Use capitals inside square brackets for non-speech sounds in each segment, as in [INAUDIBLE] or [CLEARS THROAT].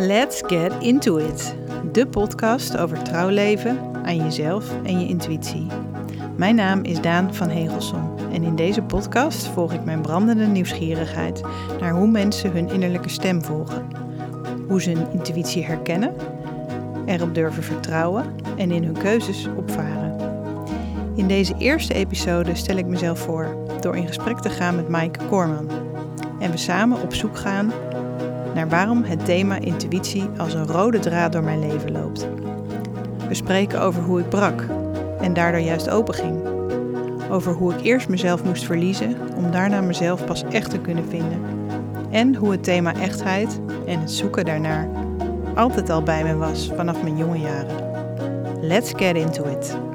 Let's get into it. De podcast over trouwleven, aan jezelf en je intuïtie. Mijn naam is Daan van Hegelsom en in deze podcast volg ik mijn brandende nieuwsgierigheid naar hoe mensen hun innerlijke stem volgen. Hoe ze hun intuïtie herkennen, erop durven vertrouwen en in hun keuzes opvaren. In deze eerste episode stel ik mezelf voor door in gesprek te gaan met Maaike Koorman. En we samen op zoek gaan naar waarom het thema intuïtie als een rode draad door mijn leven loopt. We spreken over hoe ik brak en daardoor juist open ging. Over hoe ik eerst mezelf moest verliezen om daarna mezelf pas echt te kunnen vinden. En hoe het thema echtheid en het zoeken daarnaar altijd al bij me was vanaf mijn jonge jaren. Let's get into it.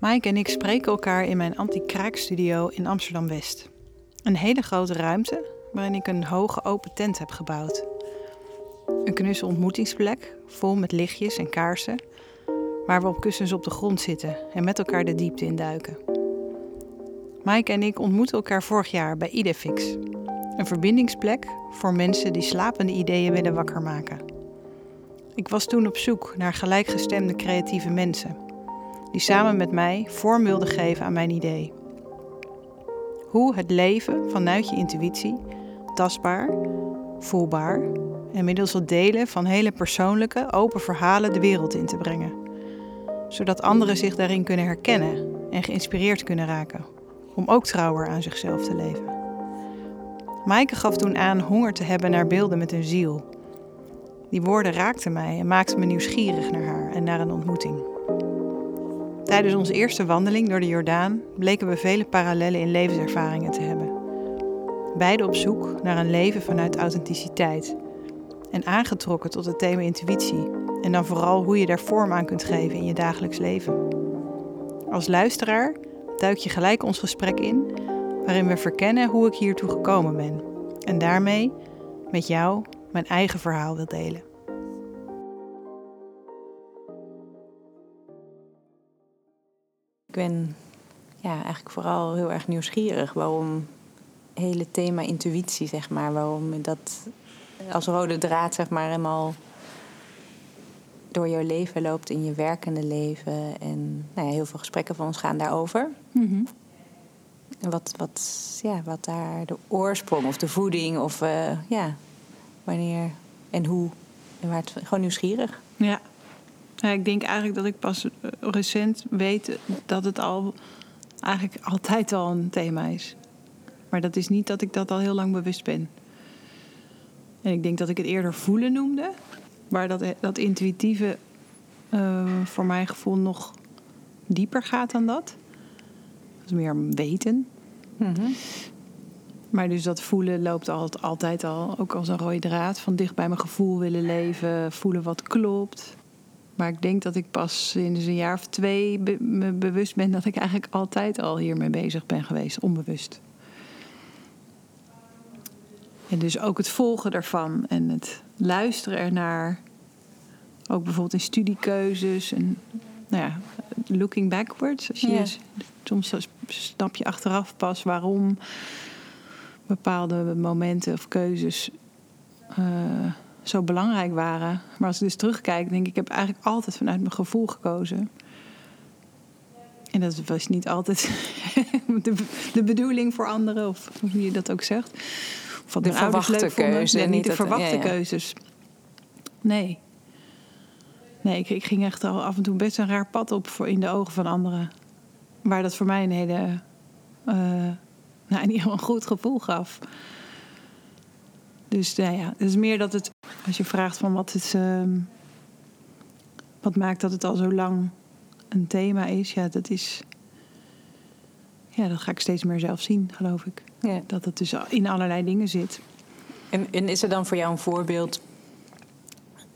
Mike en ik spreken elkaar in mijn anti-kraakstudio in Amsterdam-West. Een hele grote ruimte waarin ik een hoge open tent heb gebouwd. Een knusse ontmoetingsplek, vol met lichtjes en kaarsen, waar we op kussens op de grond zitten en met elkaar de diepte induiken. Mike en ik ontmoetten elkaar vorig jaar bij Idefix, een verbindingsplek voor mensen die slapende ideeën willen wakker maken. Ik was toen op zoek naar gelijkgestemde creatieve mensen die samen met mij vorm wilden geven aan mijn idee. Hoe het leven vanuit je intuïtie tastbaar, voelbaar en middels het delen van hele persoonlijke, open verhalen de wereld in te brengen. Zodat anderen zich daarin kunnen herkennen en geïnspireerd kunnen raken om ook trouwer aan zichzelf te leven. Maaike gaf toen aan honger te hebben naar beelden met een ziel. Die woorden raakten mij en maakten me nieuwsgierig naar haar en naar een ontmoeting. Tijdens onze eerste wandeling door de Jordaan bleken we vele parallellen in levenservaringen te hebben. Beide op zoek naar een leven vanuit authenticiteit en aangetrokken tot het thema intuïtie en dan vooral hoe je daar vorm aan kunt geven in je dagelijks leven. Als luisteraar duik je gelijk ons gesprek in, waarin we verkennen hoe ik hiertoe gekomen ben en daarmee met jou mijn eigen verhaal wil delen. Ik ben ja, eigenlijk vooral heel erg nieuwsgierig waarom het hele thema intuïtie, zeg maar, waarom dat als rode draad, zeg maar, helemaal door jouw leven loopt in je werkende leven. En nou ja, heel veel gesprekken van ons gaan daarover. Mhm. En wat, wat, ja, wat daar de oorsprong of de voeding of uh, ja, wanneer en hoe. En waar het, gewoon nieuwsgierig. Ja. Ja, ik denk eigenlijk dat ik pas eh, recent weet dat het al eigenlijk altijd al een thema is. Maar dat is niet dat ik dat al heel lang bewust ben. En ik denk dat ik het eerder voelen noemde. Waar dat, dat intuïtieve uh, voor mijn gevoel nog dieper gaat dan dat. Dat is meer weten. Mhm. Maar dus dat voelen loopt altijd al, ook als een rode draad. Van dicht bij mijn gevoel willen leven, voelen wat klopt. Maar ik denk dat ik pas sinds een jaar of twee be me bewust ben dat ik eigenlijk altijd al hiermee bezig ben geweest, onbewust. En dus ook het volgen daarvan en het luisteren ernaar. Ook bijvoorbeeld in studiekeuzes en nou ja, looking backwards. Als je Ja. Soms snap je achteraf pas waarom bepaalde momenten of keuzes eh, zo belangrijk waren. Maar als ik dus terugkijk, denk ik, ik heb eigenlijk altijd vanuit mijn gevoel gekozen. En dat was niet altijd [LAUGHS] de, de bedoeling voor anderen, of hoe je dat ook zegt. Of wat De verwachte keuze, niet de dat- verwachte ja, ja. keuzes. Nee. Nee, ik, ik ging echt al af en toe best een raar pad op voor in de ogen van anderen. Waar dat voor mij een hele... eh, nou, in ieder geval een goed gevoel gaf. Dus nou ja, het is meer dat het... Als je vraagt van wat is... ehm, wat maakt dat het al zo lang een thema is? Ja, dat is... Ja, dat ga ik steeds meer zelf zien, geloof ik. Ja. Dat het dus in allerlei dingen zit. En, en is er dan voor jou een voorbeeld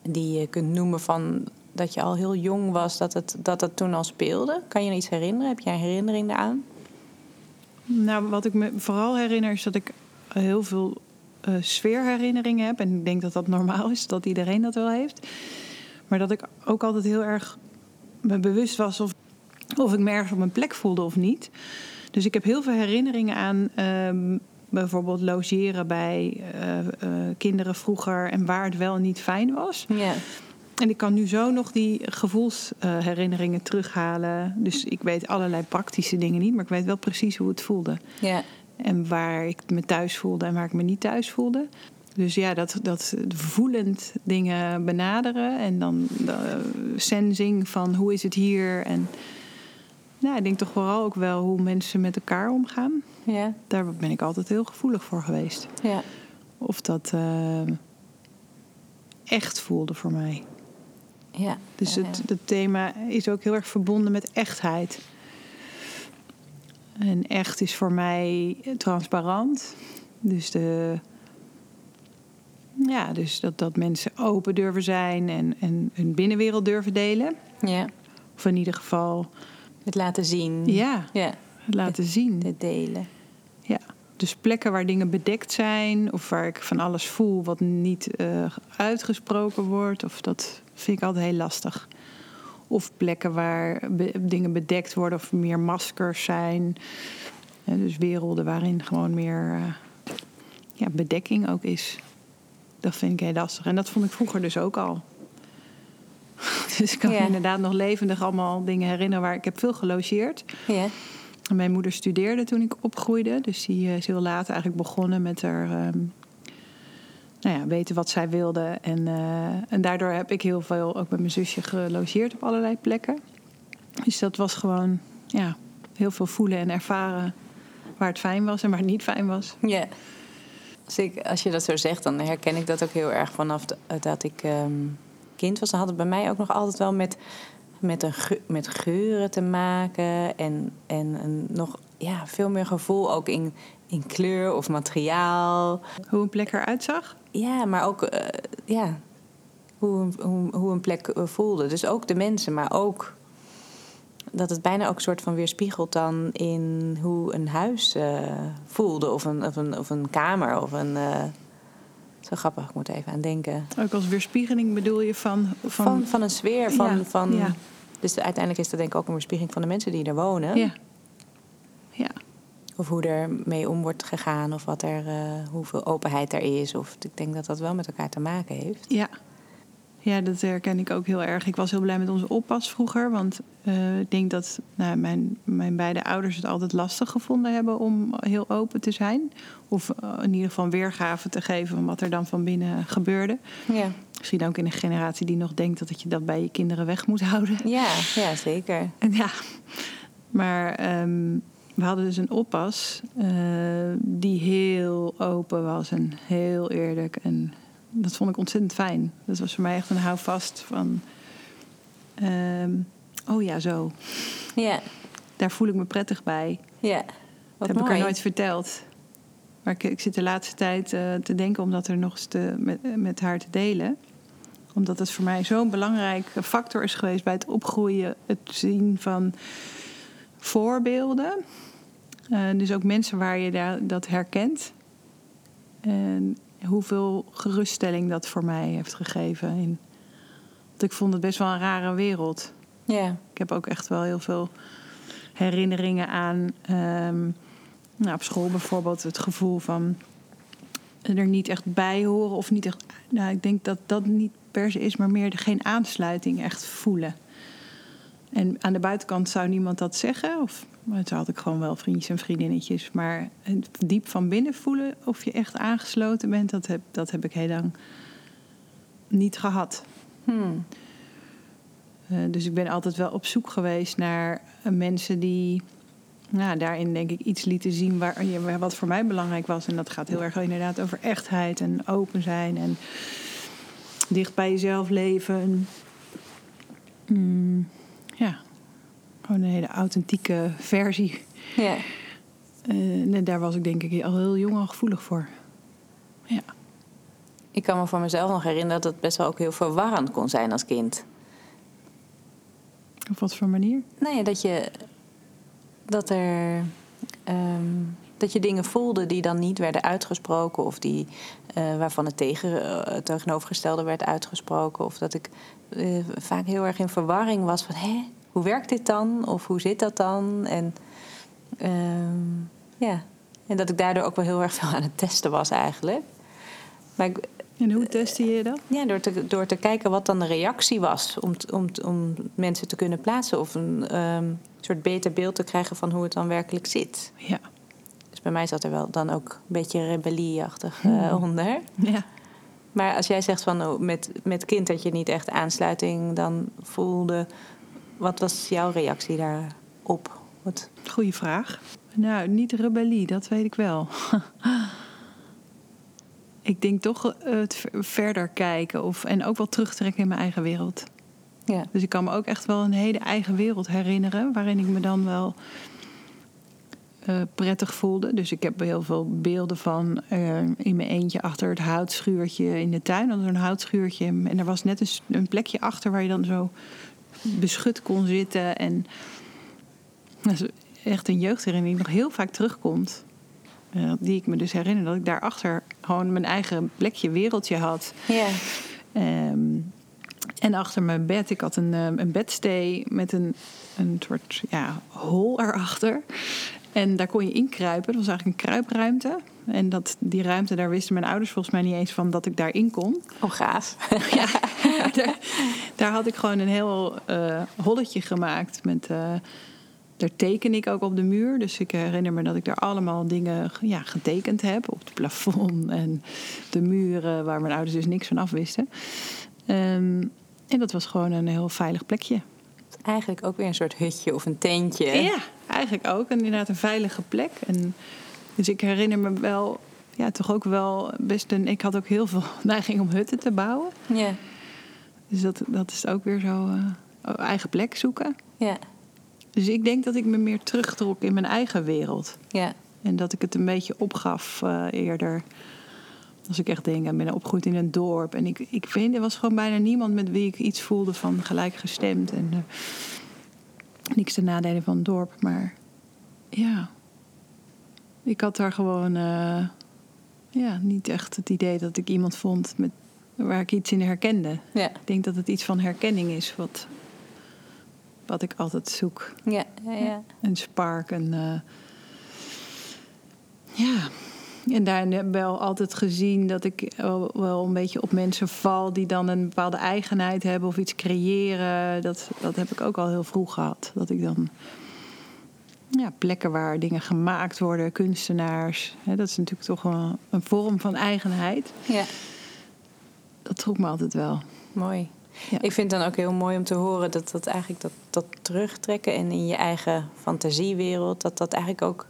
die je kunt noemen van dat je al heel jong was, dat het, dat het toen al speelde? Kan je iets herinneren? Heb jij een herinnering daaraan? Nou, wat ik me vooral herinner is dat ik heel veel eh, sfeerherinneringen heb. En ik denk dat dat normaal is, dat iedereen dat wel heeft. Maar dat ik ook altijd heel erg me bewust was of, of ik me ergens op mijn plek voelde of niet. Dus ik heb heel veel herinneringen aan ehm, bijvoorbeeld logeren bij eh, eh, kinderen vroeger en waar het wel niet fijn was. Ja. En ik kan nu zo nog die gevoelsherinneringen terughalen. Dus ik weet allerlei praktische dingen niet, maar ik weet wel precies hoe het voelde. Ja. En waar ik me thuis voelde en waar ik me niet thuis voelde. Dus ja, dat, dat voelend dingen benaderen en dan de sensing van hoe is het hier. En nou, ik denk toch vooral ook wel hoe mensen met elkaar omgaan. Ja. Daar ben ik altijd heel gevoelig voor geweest. Ja. Of dat eh, echt voelde voor mij. Ja. Dus ja, het, het thema is ook heel erg verbonden met echtheid. En echt is voor mij transparant. Dus, de, ja, dus dat, dat mensen open durven zijn en, en hun binnenwereld durven delen. Ja. Of in ieder geval Het laten zien. ja, Ja. het laten zien. Het delen. Ja. Dus plekken waar dingen bedekt zijn of waar ik van alles voel wat niet eh, uitgesproken wordt. Of dat vind ik altijd heel lastig. Of plekken waar be- dingen bedekt worden of meer maskers zijn. Dus werelden waarin gewoon meer eh, ja, bedekking ook is. Dat vind ik heel lastig. En dat vond ik vroeger dus ook al. [LAUGHS] Dus ik kan me inderdaad nog levendig allemaal dingen herinneren waar ik heb veel gelogeerd. Ja. Mijn moeder studeerde toen ik opgroeide. Dus die eh, is heel laat eigenlijk begonnen met haar... ehm, nou ja, weten wat zij wilde. En, eh, en daardoor heb ik heel veel ook met mijn zusje gelogeerd op allerlei plekken. Dus dat was gewoon ja, heel veel voelen en ervaren waar het fijn was en waar het niet fijn was. Ja. Als, ik, als je dat zo zegt, dan herken ik dat ook heel erg vanaf de- dat ik ehm, kind was. Dan had het bij mij ook nog altijd wel met, met, een met geuren te maken. En, en een nog ja, veel meer gevoel ook in, in kleur of materiaal. Hoe een plek eruit zag. Ja, maar ook eh, ja, hoe, een- hoe, hoe een plek eh, voelde. Dus ook de mensen, maar ook dat het bijna ook een soort van weerspiegelt dan in hoe een huis eh, voelde. Of een, of, een, of een kamer. Of een, zo grappig, ik moet even aan denken. Ook als weerspiegeling bedoel je van... van, Van, van een sfeer. Van, Ja, van, ja. Dus uiteindelijk is dat denk ik ook een weerspiegeling van de mensen die er wonen. ja. ja. Of hoe er mee om wordt gegaan. Of wat er, eh, hoeveel openheid er is. Of ik denk dat dat wel met elkaar te maken heeft. Ja. Ja, dat herken ik ook heel erg. Ik was heel blij met onze oppas vroeger. Want eh, ik denk dat nou, mijn, mijn beide ouders het altijd lastig gevonden hebben om heel open te zijn. Of eh, in ieder geval weergave te geven van wat er dan van binnen gebeurde. Ja, Misschien ook in een generatie die nog denkt dat je dat bij je kinderen weg moet houden. ja, ja zeker. En ja, maar ehm, we hadden dus een oppas eh, die heel open was en heel eerlijk. En dat vond ik ontzettend fijn. Dat was voor mij echt een houvast van... ehm, oh ja, zo. Ja, Daar voel ik me prettig bij. ja. Dat heb ik haar nooit verteld. Maar ik, ik zit de laatste tijd eh, te denken om dat er nog eens te, met, met haar te delen. Omdat het voor mij zo'n belangrijke factor is geweest bij het opgroeien, het zien van voorbeelden. Eh, dus ook mensen waar je daar, dat herkent. En hoeveel geruststelling dat voor mij heeft gegeven. In, want ik vond het best wel een rare wereld. Ja, Ik heb ook echt wel heel veel herinneringen aan. ehm, nou, op school bijvoorbeeld het gevoel van er niet echt bij horen of niet echt. Nou, ik denk dat dat niet per se is, maar meer de geen aansluiting echt voelen. En aan de buitenkant zou niemand dat zeggen, of maar het had ik gewoon wel vriendjes en vriendinnetjes. Maar het diep van binnen voelen of je echt aangesloten bent, dat heb, dat heb ik heel lang niet gehad. Hmm. Eh, dus ik ben altijd wel op zoek geweest naar eh, mensen die nou, daarin denk ik iets lieten zien waar, ja, wat voor mij belangrijk was. En dat gaat heel erg inderdaad over echtheid en open zijn en dicht bij jezelf leven. Mm, ja, gewoon een hele authentieke versie. ja. Eh, en daar was ik denk ik al heel jong al gevoelig voor. Ja. Ik kan me voor mezelf nog herinneren dat het best wel ook heel verwarrend kon zijn als kind. Op wat voor manier? Nou ja, dat je. Dat er. ehm, dat je dingen voelde die dan niet werden uitgesproken. Of die, eh, waarvan het tegen, eh, het tegenovergestelde werd uitgesproken. Of dat ik eh, vaak heel erg in verwarring was van... Hé, hoe werkt dit dan? Of hoe zit dat dan? En Ehm, ja. En dat ik daardoor ook wel heel erg veel aan het testen was eigenlijk. Maar ik, En hoe testte je dat? ja, door te, door te kijken wat dan de reactie was. Om, t- om, t- om mensen te kunnen plaatsen. Of een ehm, soort beter beeld te krijgen van hoe het dan werkelijk zit. Ja. Dus bij mij zat er wel dan ook een beetje rebellieachtig eh, onder. Ja. Maar als jij zegt van oh, met, met kind dat je niet echt aansluiting dan voelde. Wat was jouw reactie daarop? Wat, Goeie vraag. Nou, niet rebellie, dat weet ik wel. [LAUGHS] ik denk toch eh, het ver- verder kijken of, en ook wel terugtrekken in mijn eigen wereld. ja. Dus ik kan me ook echt wel een hele eigen wereld herinneren, waarin ik me dan wel eh, prettig voelde. Dus ik heb heel veel beelden van eh, in mijn eentje achter het houtschuurtje in de tuin. Dan zo'n houtschuurtje. En er was net een, een plekje achter waar je dan zo beschut kon zitten. En dat is echt een jeugdherinnering die nog heel vaak terugkomt. Eh, die ik me dus herinner dat ik daarachter gewoon mijn eigen plekje, wereldje had. Ja. Ehm, en achter mijn bed, ik had een, ehm, een bedstee met een, een soort ja, hol erachter. En daar kon je inkruipen. Dat was eigenlijk een kruipruimte. En dat, die ruimte, daar wisten mijn ouders volgens mij niet eens van dat ik daarin kon. Oh, gaaf. ja, [LAUGHS] [LAUGHS] daar, daar had ik gewoon een heel eh, holletje gemaakt. Met, eh, daar teken ik ook op de muur. Dus ik herinner me dat ik daar allemaal dingen ja, getekend heb. Op het plafond en de muren waar mijn ouders dus niks van afwisten. Ehm, en dat was gewoon een heel veilig plekje. Eigenlijk ook weer een soort hutje of een tentje. Ja, eigenlijk ook. En inderdaad een veilige plek. En, dus ik herinner me wel, ja, toch ook wel best een... Ik had ook heel veel [LAUGHS] neiging om hutten te bouwen. Ja. Dus dat, dat is ook weer zo eh, eigen plek zoeken. Ja. Dus ik denk dat ik me meer terugtrok in mijn eigen wereld. Ja. En dat ik het een beetje opgaf eh, eerder. Als ik echt denk, ik ben opgegroeid in een dorp. En ik, ik vind, er was gewoon bijna niemand met wie ik iets voelde van gelijkgestemd. En eh, niks te nadelen van het dorp. Maar ja, ik had daar gewoon ja, niet echt het idee dat ik iemand vond met, waar ik iets in herkende. Ja. Ik denk dat het iets van herkenning is wat, wat ik altijd zoek. Ja. Ja. ja. Een spark, een... eh, ja, en daarin heb ik wel altijd gezien dat ik wel, wel een beetje op mensen val... die dan een bepaalde eigenheid hebben of iets creëren. Dat, dat heb ik ook al heel vroeg gehad. Dat ik dan... Ja, plekken waar dingen gemaakt worden, kunstenaars. Hè, dat is natuurlijk toch wel een vorm van eigenheid. ja. Dat trok me altijd wel. Mooi. Ja. Ik vind het dan ook heel mooi om te horen dat dat eigenlijk dat, dat terugtrekken en in je eigen fantasiewereld, dat dat eigenlijk ook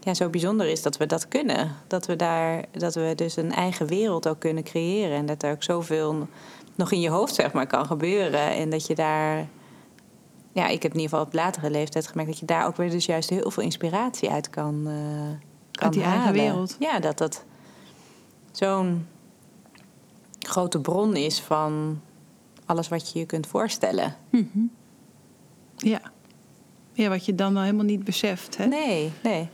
ja, zo bijzonder is dat we dat kunnen. Dat we daar, dat we dus een eigen wereld ook kunnen creëren. En dat er ook zoveel nog in je hoofd, zeg maar, kan gebeuren. En dat je daar. Ja, ik heb in ieder geval op latere leeftijd gemerkt dat je daar ook weer dus juist heel veel inspiratie uit kan, eh kan Uit die eigen halen. wereld. Ja, dat dat zo'n grote bron is van alles wat je je kunt voorstellen. Ja. ja, wat je dan wel helemaal niet beseft. Hè? Nee, nee.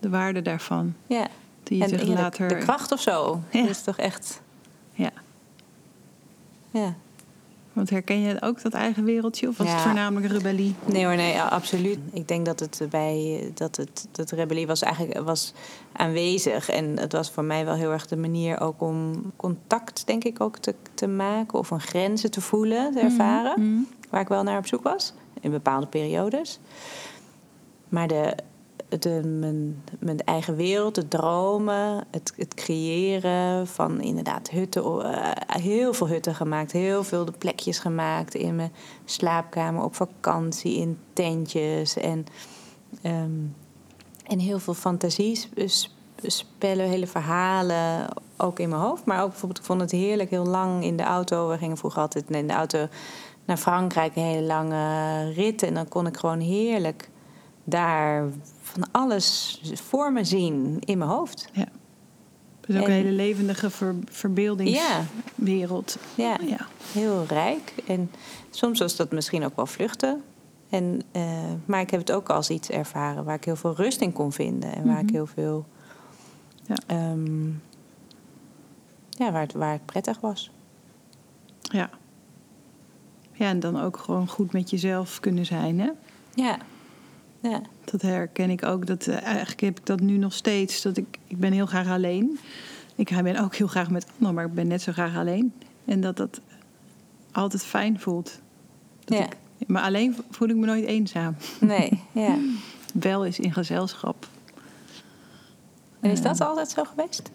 De waarde daarvan. Ja. Die je En zich ja, de- later... de, kracht of zo. Ja. Dat is toch echt. Ja. Ja. Want herken je ook dat eigen wereldje? Of was het voornamelijk rebellie? Nee hoor, nee, absoluut. Ik denk dat het bij dat het dat rebellie was eigenlijk was aanwezig. En het was voor mij wel heel erg de manier ook om contact, denk ik, ook te, te maken. Of een grenzen te voelen, te ervaren. Mhm. Waar ik wel naar op zoek was. In bepaalde periodes. Maar de, de, mijn, mijn eigen wereld, de dromen, het, het creëren van inderdaad hutten. eh, heel veel hutten gemaakt, heel veel de plekjes gemaakt in mijn slaapkamer, op vakantie, in tentjes. En, ehm, en heel veel fantasiespellen, hele verhalen, ook in mijn hoofd. Maar ook bijvoorbeeld, ik vond het heerlijk heel lang in de auto. We gingen vroeger altijd in de auto naar Frankrijk, een hele lange rit. En dan kon ik gewoon heerlijk daar van alles voor me zien in mijn hoofd. Ja. Dus ook En- een hele levendige ver, verbeeldingswereld. Ja, Ja. heel rijk. En soms was dat misschien ook wel vluchten. En, eh, maar ik heb het ook als iets ervaren waar ik heel veel rust in kon vinden. En waar ik Mhm. heel veel... Ja. ehm, ja, waar het, waar het prettig was. ja. Ja, en dan ook gewoon goed met jezelf kunnen zijn, hè? Ja, Ja. Dat herken ik ook. Dat, eh, eigenlijk heb ik dat nu nog steeds. Dat ik, ik ben heel graag alleen. Ik ben ook heel graag met anderen, maar ik ben net zo graag alleen. En dat dat altijd fijn voelt. Dat Ja. ik, maar alleen voel ik me nooit eenzaam. Nee, ja. [LAUGHS] Wel is in gezelschap. En is dat altijd zo geweest?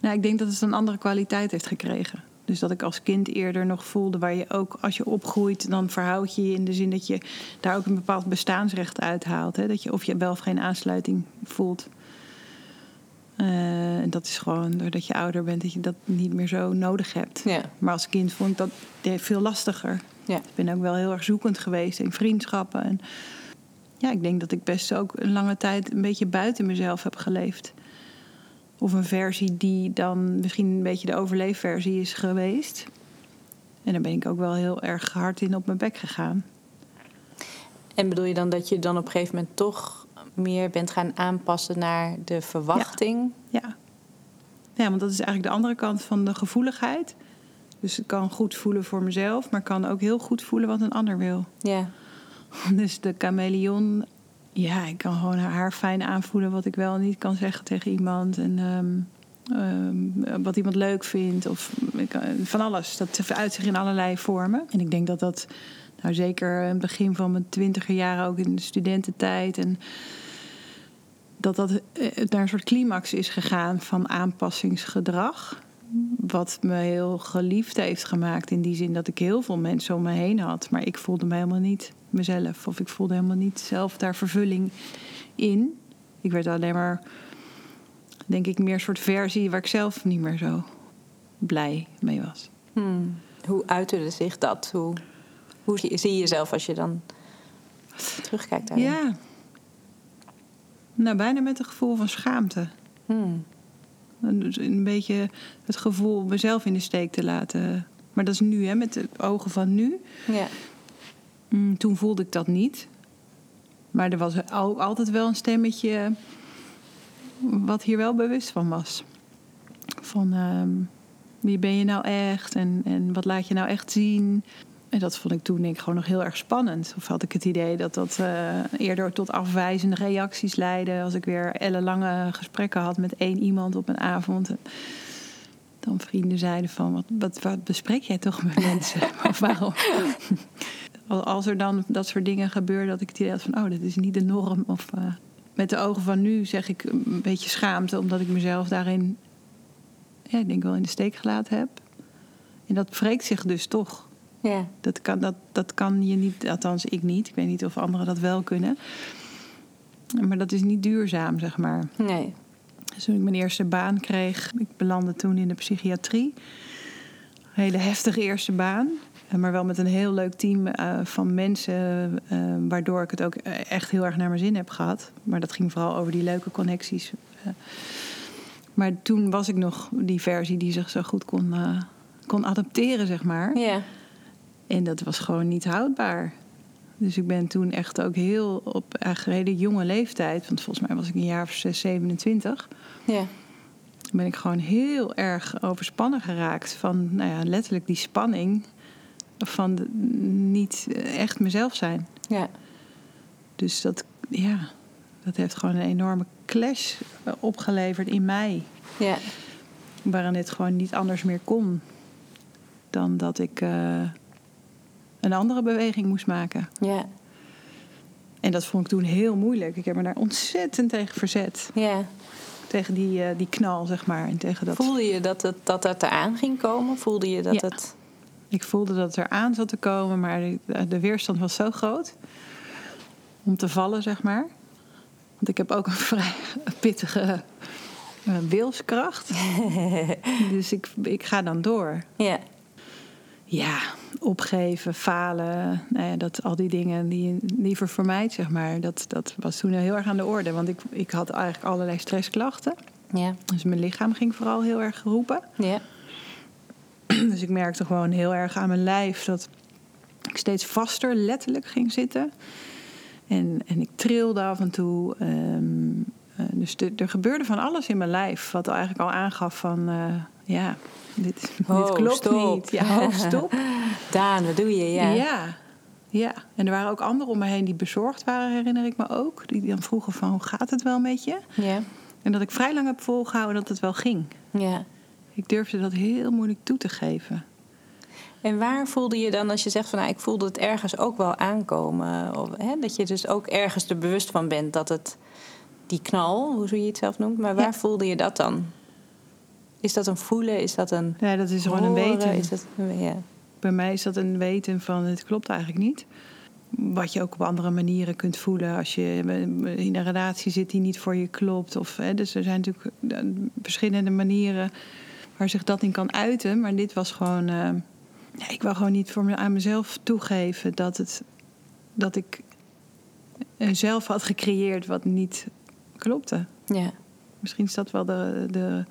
Nou, ik denk dat het een andere kwaliteit heeft gekregen. Dus dat ik als kind eerder nog voelde waar je ook als je opgroeit, dan verhoud je je in de zin dat je daar ook een bepaald bestaansrecht uithaalt. Hè? Dat je of je wel of geen aansluiting voelt. Eh, en dat is gewoon doordat je ouder bent, dat je dat niet meer zo nodig hebt. Ja. Maar als kind vond ik dat veel lastiger. Ja. Ik ben ook wel heel erg zoekend geweest in vriendschappen. En ja, ik denk dat ik best ook een lange tijd een beetje buiten mezelf heb geleefd. Of een versie die dan misschien een beetje de overleefversie is geweest. En daar ben ik ook wel heel erg hard in op mijn bek gegaan. En bedoel je dan dat je dan op een gegeven moment toch meer bent gaan aanpassen naar de verwachting? Ja. ja, want dat is eigenlijk de andere kant van de gevoeligheid. Dus ik kan goed voelen voor mezelf, maar kan ook heel goed voelen wat een ander wil. Ja. [LAUGHS] Dus de chameleon, ja, ik kan gewoon haar fijn aanvoelen wat ik wel niet kan zeggen tegen iemand. En ehm, ehm, wat iemand leuk vindt. Of kan- van alles. Dat uit zich in allerlei vormen. En ik denk dat dat, nou zeker in het begin van mijn twintiger jaren, ook in de studententijd. En dat dat eh, naar een soort climax is gegaan van aanpassingsgedrag. Wat me heel geliefd heeft gemaakt. In die zin dat ik heel veel mensen om me heen had. Maar ik voelde me helemaal niet mezelf. Of ik voelde helemaal niet zelf daar vervulling in. Ik werd alleen maar, denk ik, meer een soort versie waar ik zelf niet meer zo blij mee was. Hmm. Hoe uitte zich dat? Hoe, hoe zie je jezelf als je dan terugkijkt daarin? Ja. Nou, bijna met een gevoel van schaamte. Hmm. Een, dus een beetje het gevoel mezelf in de steek te laten. Maar dat is nu, hè, met de ogen van nu. Ja. Mm, toen voelde ik dat niet. Maar er was al, altijd wel een stemmetje wat hier wel bewust van was. Van ehm, wie ben je nou echt en, en wat laat je nou echt zien. En dat vond ik toen denk ik gewoon nog heel erg spannend. Of had ik het idee dat dat eh, eerder tot afwijzende reacties leidde... als ik weer ellenlange gesprekken had met één iemand op een avond. En dan vrienden zeiden van, wat, wat, wat bespreek jij toch met mensen? [LAUGHS] of waarom? Als er dan dat soort dingen gebeurden, dat ik het idee had van, oh, dat is niet de norm. Of eh, met de ogen van nu zeg ik een beetje schaamte, omdat ik mezelf daarin, ja, ik denk wel in de steek gelaten heb. En dat wreekt zich dus toch. Ja. Dat kan, dat, dat kan je niet, althans ik niet. Ik weet niet of anderen dat wel kunnen. Maar dat is niet duurzaam, zeg maar. Nee. Dus toen ik mijn eerste baan kreeg, ik belandde toen in de psychiatrie. Een hele heftige eerste baan. Maar wel met een heel leuk team eh, van mensen. eh, waardoor ik het ook echt heel erg naar mijn zin heb gehad. Maar dat ging vooral over die leuke connecties. eh. maar toen was ik nog die versie die zich zo goed kon, kon adapteren, zeg maar. Ja. En dat was gewoon niet houdbaar. Dus ik ben toen echt ook heel op eigenlijk een hele jonge leeftijd, want volgens mij was ik een jaar of 6, 27, Ja. ben ik gewoon heel erg overspannen geraakt van, nou ja, letterlijk die spanning van de- niet echt mezelf zijn. Ja. Dus dat, ja, dat heeft gewoon een enorme clash eh, opgeleverd in mij, Ja. waarin het gewoon niet anders meer kon dan dat ik eh, een andere beweging moest maken. Ja. En dat vond ik toen heel moeilijk. Ik heb me daar ontzettend tegen verzet. Ja. Tegen die, eh, die knal, zeg maar. En tegen dat... Voelde je dat het, dat het eraan ging komen? Voelde je dat Ja. het... Ik voelde dat het eraan zat te komen, maar de, de weerstand was zo groot. Om te vallen, zeg maar. Want ik heb ook een [LAUGHS] vrij pittige eh, wilskracht. [LAUGHS] dus ik, ik ga dan door. Ja. Ja, opgeven, falen, nou ja, dat, al die dingen die je liever vermijdt, zeg maar. Dat, dat was toen heel erg aan de orde. Want ik, ik had eigenlijk allerlei stressklachten. Ja. Dus mijn lichaam ging vooral heel erg roepen. Ja. [CLEARS THROAT] Dus ik merkte gewoon heel erg aan mijn lijf dat ik steeds vaster letterlijk ging zitten. En, en ik trilde af en toe. ehm, eh, dus de- er gebeurde van alles in mijn lijf. Wat eigenlijk al aangaf van, eh, ja, dit, klopt stop. niet. Ja, [LAUGHS] ho, stop. Daan, wat doe je? Ja. Ja. Ja, en er waren ook anderen om me heen die bezorgd waren, herinner ik me ook. Die dan vroegen van, hoe gaat het wel met je? Ja. En dat ik vrij lang heb volgehouden dat het wel ging. Ja. Ik durfde dat heel moeilijk toe te geven. En waar voelde je dan als je zegt van nou, ik voelde het ergens ook wel aankomen? Of, hè, dat je dus ook ergens er bewust van bent dat het die knal, hoe je het zelf noemt, maar waar Ja. voelde je dat dan? Is dat een voelen? Is dat een. Ja, dat is gewoon een weten. Is dat, ja. Bij mij is dat een weten van het klopt eigenlijk niet. Wat je ook op andere manieren kunt voelen als je in een relatie zit die niet voor je klopt. Of, hè, dus er zijn natuurlijk eh, verschillende manieren waar zich dat in kan uiten. Maar dit was gewoon. eh, ik wil gewoon niet voor me, aan mezelf toegeven dat, het, dat ik zelf had gecreëerd wat niet klopte. ja. Misschien is dat wel de, de.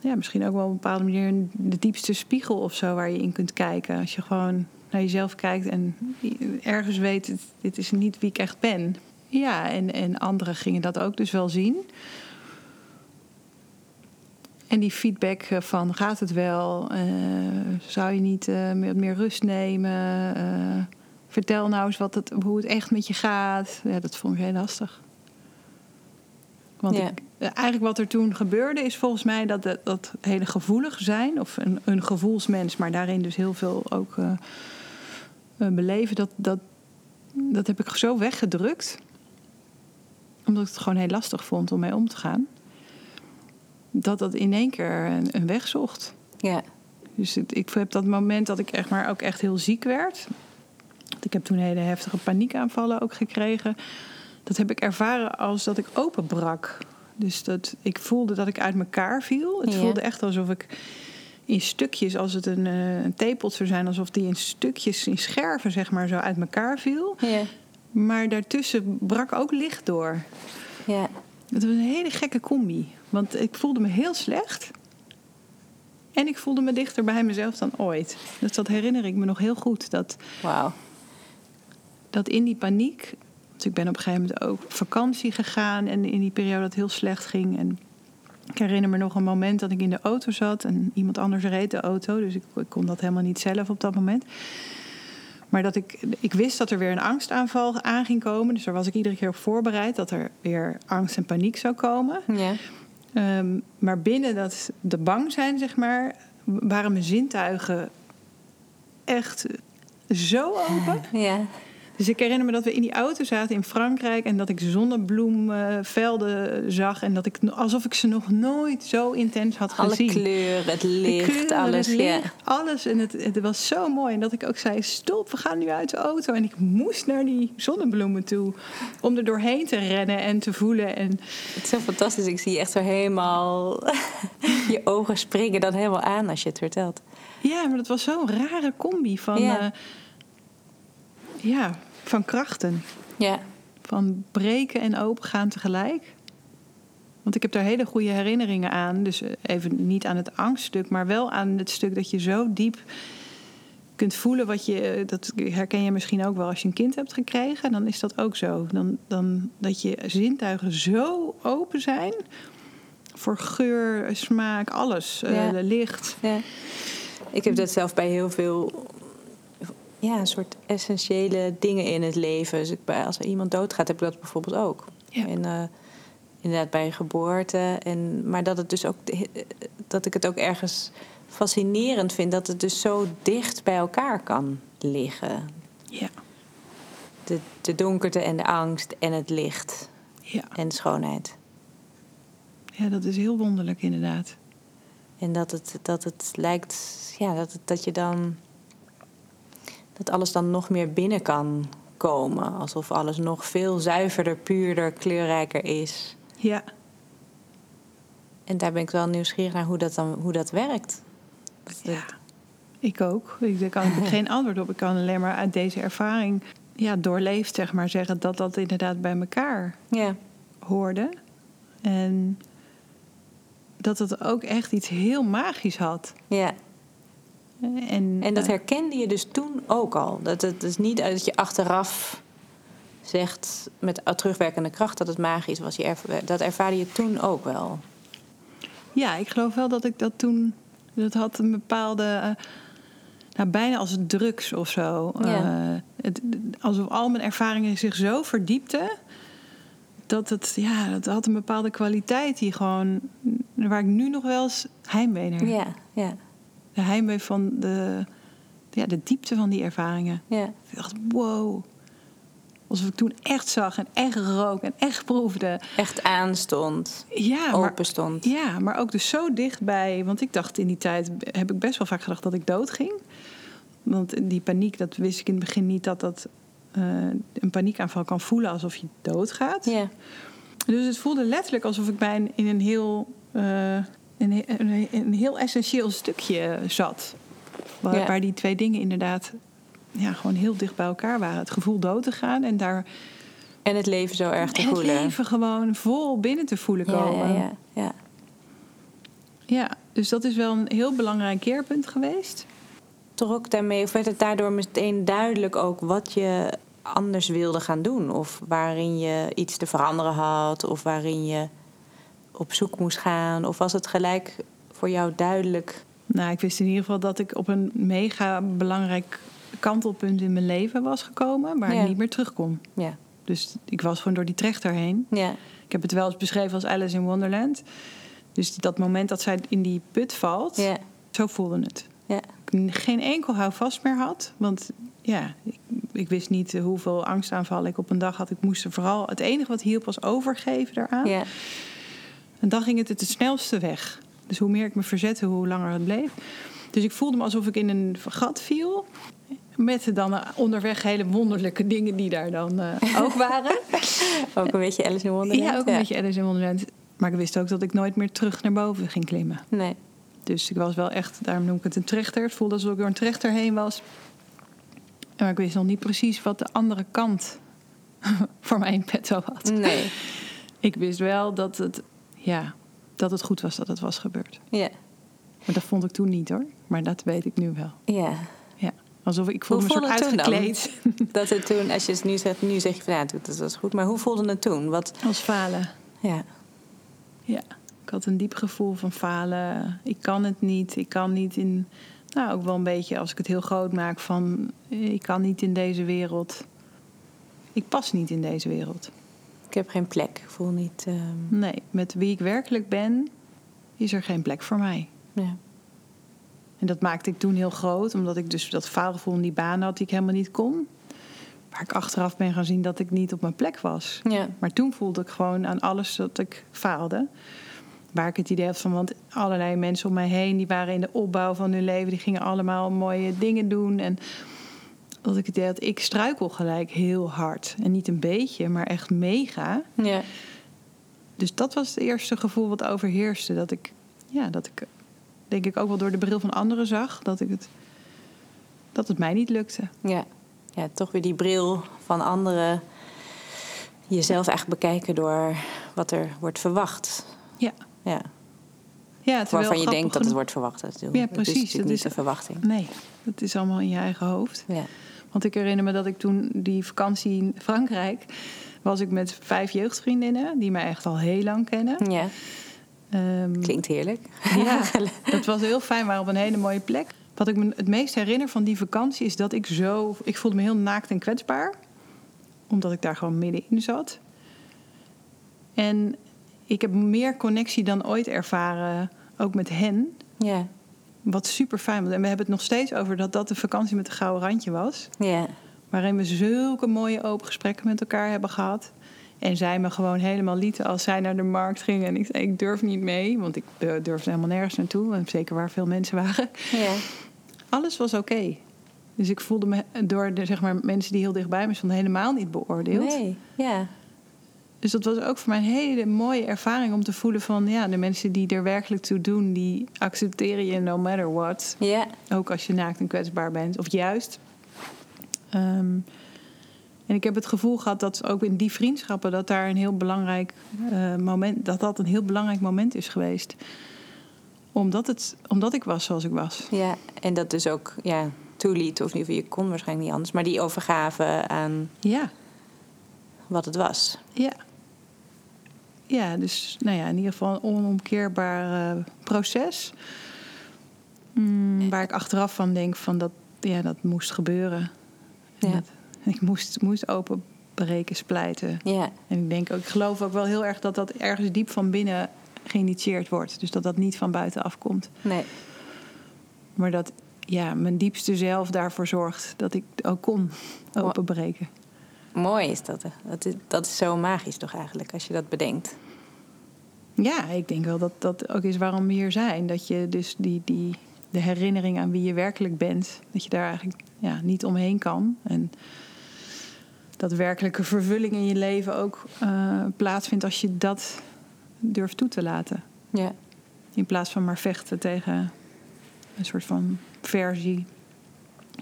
Ja, misschien ook wel op een bepaalde manier de diepste spiegel of zo waar je in kunt kijken. Als je gewoon naar jezelf kijkt en ergens weet: dit- is niet wie ik echt ben. Ja, en, en anderen gingen dat ook dus wel zien. En die feedback eh, van gaat het wel? Eh, zou je niet eh, meer, meer rust nemen? Vertel nou eens wat het, hoe het echt met je gaat. Ja, dat vond ik heel lastig. Want Ja. ik, eigenlijk wat er toen gebeurde is volgens mij dat, dat, dat hele gevoelig zijn... of een, een gevoelsmens, maar daarin dus heel veel ook eh, eh, beleven... Dat, dat, dat heb ik zo weggedrukt. Omdat ik het gewoon heel lastig vond om mee om te gaan. Dat dat in één keer een, een weg zocht. ja. Dus het- ik heb dat moment dat ik echt maar ook echt heel ziek werd. Ik heb toen hele heftige paniekaanvallen ook gekregen. Dat heb ik ervaren als dat ik openbrak. Dus dat ik voelde dat ik uit elkaar viel. Het Ja. voelde echt alsof ik in stukjes, als het een, eh, een theepot zou zijn, alsof die in stukjes, in scherven zeg maar, zo uit elkaar viel. Ja. Maar daartussen brak ook licht door. ja. Het was een hele gekke combi. Want ik voelde me heel slecht. En ik voelde me dichter bij mezelf dan ooit. Dus dat herinner ik me nog heel goed. Dat, Wauw. dat in die paniek... Want ik ben op een gegeven moment ook op vakantie gegaan... en in die periode dat het heel slecht ging. En ik herinner me nog een moment dat ik in de auto zat... en iemand anders reed de auto. Dus ik, ik kon dat helemaal niet zelf op dat moment. Maar dat ik, ik wist dat er weer een angstaanval aan ging komen. Dus daar was ik iedere keer op voorbereid... dat er weer angst en paniek zou komen. Ja. Ehm, maar binnen dat de bang zijn, zeg maar, waren mijn zintuigen echt zo open. Ja. Dus ik herinner me dat we in die auto zaten in Frankrijk en dat ik zonnebloemvelden zag en dat ik alsof ik ze nog nooit zo intens had Alle gezien. kleuren, het licht, kleuren, alles. het Ja. licht, alles. En het, het was zo mooi. En dat ik ook zei, stop, we gaan nu uit de auto. En ik moest naar die zonnebloemen toe. Om er doorheen te rennen en te voelen. En Het is zo fantastisch. Ik zie je echt zo helemaal... [LAUGHS] je ogen springen dan helemaal aan als je het vertelt. Ja, maar dat was zo'n rare combi van, Ja. ja, van krachten. Ja. Van breken en opengaan tegelijk. Want ik heb daar hele goede herinneringen aan. Dus eh, even niet aan het angststuk, maar wel aan het stuk dat je zo diep kunt voelen wat je. eh, Dat herken je misschien ook wel als je een kind hebt gekregen. Dan is dat ook zo. Dan, dan dat je zintuigen zo open zijn. Voor geur, smaak, alles. eh, licht. Ja. Ik heb dat zelf bij heel veel ja, een soort essentiële dingen in het leven. Dus als er iemand doodgaat, heb ik dat bijvoorbeeld ook. Ja. En, eh, inderdaad bij geboorte. En, maar dat, het dus ook, dat ik het ook ergens fascinerend vind dat het dus zo dicht bij elkaar kan liggen. Ja. De, de donkerte en de angst en het licht Ja. en de schoonheid. ja, dat is heel wonderlijk inderdaad. En dat het, dat het lijkt, ja, dat, het, dat je dan. Dat alles dan nog meer binnen kan komen. Alsof alles nog veel zuiverder, puurder, kleurrijker is. Ja. En daar ben ik wel nieuwsgierig naar hoe dat dan hoe dat werkt. Dat Ja, het- ik ook. Ik, daar kan ik geen antwoord op. Ik kan alleen maar uit deze ervaring ja, doorleefd zeg maar, zeggen dat dat inderdaad bij elkaar ja. hoorde. En dat het ook echt iets heel magisch had. ja. En, En dat eh, herkende je dus toen ook al. Dat het is niet dat je achteraf zegt met terugwerkende kracht dat het magisch was. Je dat ervaarde je toen ook wel. Ja, ik geloof wel dat ik dat toen. Dat had een bepaalde. eh, nou, bijna als drugs of zo. Ja. Eh, het, alsof al mijn ervaringen zich zo verdiepten. Dat het, ja, dat had een bepaalde kwaliteit die gewoon, waar ik nu nog wel eens heimwee naar. Ja, ja, De heimwee van de, ja, de diepte van die ervaringen. ja. Ik dacht, wow. Alsof ik toen echt zag en echt rook en echt proefde. Echt aanstond, Ja, maar, open stond. ja, maar ook dus zo dichtbij. Want ik dacht in die tijd, heb ik best wel vaak gedacht dat ik dood ging. Want die paniek, dat wist ik in het begin niet dat dat eh, een paniekaanval kan voelen alsof je doodgaat. Ja, Dus het voelde letterlijk alsof ik bij een, in een heel, eh, een, een, een heel essentieel stukje zat. Waar, Ja. waar die twee dingen inderdaad ja, gewoon heel dicht bij elkaar waren. Het gevoel dood te gaan en daar en het leven zo erg te het voelen. leven gewoon vol binnen te voelen komen. ja, ja, ja. Ja, dus dat is wel een heel belangrijk keerpunt geweest. Toch ook daarmee, of werd het daardoor meteen duidelijk ook wat je anders wilde gaan doen? Of waarin je iets te veranderen had, of waarin je op zoek moest gaan? Of was het gelijk voor jou duidelijk? Nou, ik wist in ieder geval dat ik op een mega belangrijk kantelpunt in mijn leven was gekomen, waar Ja. ik niet meer terug kon. Ja, Dus ik was gewoon door die trechter heen. ja, Ik heb het wel eens beschreven als Alice in Wonderland. Dus dat moment dat zij in die put valt, ja, zo voelde het. ja, Ik geen enkel houvast meer had. Want ja, ik, ik wist niet hoeveel angstaanvallen ik op een dag had. Ik moest er vooral, het enige wat hielp was overgeven daaraan. ja. En dan ging het het, snelste weg. Dus hoe meer ik me verzette, hoe langer het bleef. Dus ik voelde me alsof ik in een gat viel. Met dan onderweg hele wonderlijke dingen die daar dan eh, ook waren. [LAUGHS] Ook een beetje Alice in Wonderland. Ja, ook een beetje Alice in Wonderland. Maar ik wist ook dat ik nooit meer terug naar boven ging klimmen. Nee, Dus ik was wel echt, daarom noem ik het een trechter. Het voelde alsof ik door een trechter heen was. Maar ik wist nog niet precies wat de andere kant [LAUGHS] voor mij in petto had. nee, Ik wist wel dat het, ja, dat het goed was dat het was gebeurd. ja, Maar dat vond ik toen niet hoor. Maar dat weet ik nu wel. ja. Ja. Alsof ik, voelde Hoe me soort dan? uitgekleed. [LAUGHS] Dat het toen, als je het nu zegt, nu zeg je van ja, dat was goed. Maar hoe voelde het toen? Wat, Als falen. ja, Ja. Ik had een diep gevoel van falen. Ik kan het niet. Ik kan niet in. Nou, ook wel een beetje als ik het heel groot maak van. Ik kan niet in deze wereld. Ik pas niet in deze wereld. Ik heb geen plek. Ik voel niet. ehm, Nee, met wie ik werkelijk ben, is er geen plek voor mij. ja. En dat maakte ik toen heel groot, omdat ik dus dat faalgevoel in die baan had die ik helemaal niet kon. Waar ik achteraf ben gaan zien dat ik niet op mijn plek was. Ja, Maar toen voelde ik gewoon aan alles dat ik faalde. Waar ik het idee had van, want allerlei mensen om mij heen... die waren in de opbouw van hun leven, die gingen allemaal mooie dingen doen. En dat ik het idee had, ik struikel gelijk heel hard. En niet een beetje, maar echt mega. ja, Dus dat was het eerste gevoel wat overheerste. Dat ik, ja, dat ik denk ik ook wel door de bril van anderen zag... dat, ik het, dat het mij niet lukte. ja. Ja, toch weer die bril van anderen. Jezelf echt bekijken door wat er wordt verwacht. Ja, Ja, ja terwijl waarvan je denkt dat het wordt verwacht. Is, Ja, dat is precies. natuurlijk Dat niet is- de verwachting. Nee, dat is allemaal in je eigen hoofd. Ja, Want ik herinner me dat ik toen die vakantie in Frankrijk... was ik met vijf jeugdvriendinnen die mij echt al heel lang kennen. ja. Ehm, klinkt heerlijk. ja, [LAUGHS] het was heel fijn, waren op een hele mooie plek. Wat ik me het meest herinner van die vakantie is dat ik zo... Ik voelde me heel naakt en kwetsbaar. Omdat ik daar gewoon middenin zat. En ik heb meer connectie dan ooit ervaren, ook met hen. Ja, Wat super fijn was. En we hebben het nog steeds over dat dat de vakantie met een gouden randje was. ja, Waarin we zulke mooie open gesprekken met elkaar hebben gehad. En zij me gewoon helemaal lieten als zij naar de markt gingen. En ik zei, ik durf niet mee, want ik eh, durfde helemaal nergens naartoe. En zeker waar veel mensen waren. ja. Alles was oké. Dus ik voelde me door de zeg maar, mensen die heel dichtbij me stonden helemaal niet beoordeeld. Nee, ja. Dus dat was ook voor mij een hele mooie ervaring om te voelen van... ja, de mensen die er werkelijk toe doen, die accepteren je no matter what. Ja, Ook als je naakt en kwetsbaar bent. Of juist. Ehm, en ik heb het gevoel gehad dat ook in die vriendschappen... dat daar een heel belangrijk eh, moment... dat dat een heel belangrijk moment is geweest. Omdat, het, omdat ik was zoals ik was. ja. En dat dus ook ja, toeliet, of in ieder geval je kon waarschijnlijk niet anders, maar die overgave aan Ja, wat het was. ja. Ja, dus nou ja, in ieder geval een onomkeerbaar proces. Mm, waar ik achteraf van denk van dat, ja, dat moest gebeuren. Ja. dat- ik moest, moest openbreken, splijten. Ja, En ik denk ook, ik geloof ook wel heel erg dat dat ergens diep van binnen geïnitieerd wordt. Dus dat dat niet van buitenaf komt. nee. Maar dat ja, mijn diepste zelf daarvoor zorgt dat ik ook kon openbreken. Mooi is dat. hè. Dat is, dat is zo magisch toch eigenlijk, als je dat bedenkt. Ja, ik denk wel dat dat ook is waarom we hier zijn. Dat je dus die, die, de herinnering aan wie je werkelijk bent, dat je daar eigenlijk ja, niet omheen kan. En dat werkelijke vervulling in je leven ook eh, plaatsvindt als je dat durft toe te laten. Ja, In plaats van maar vechten tegen een soort van versie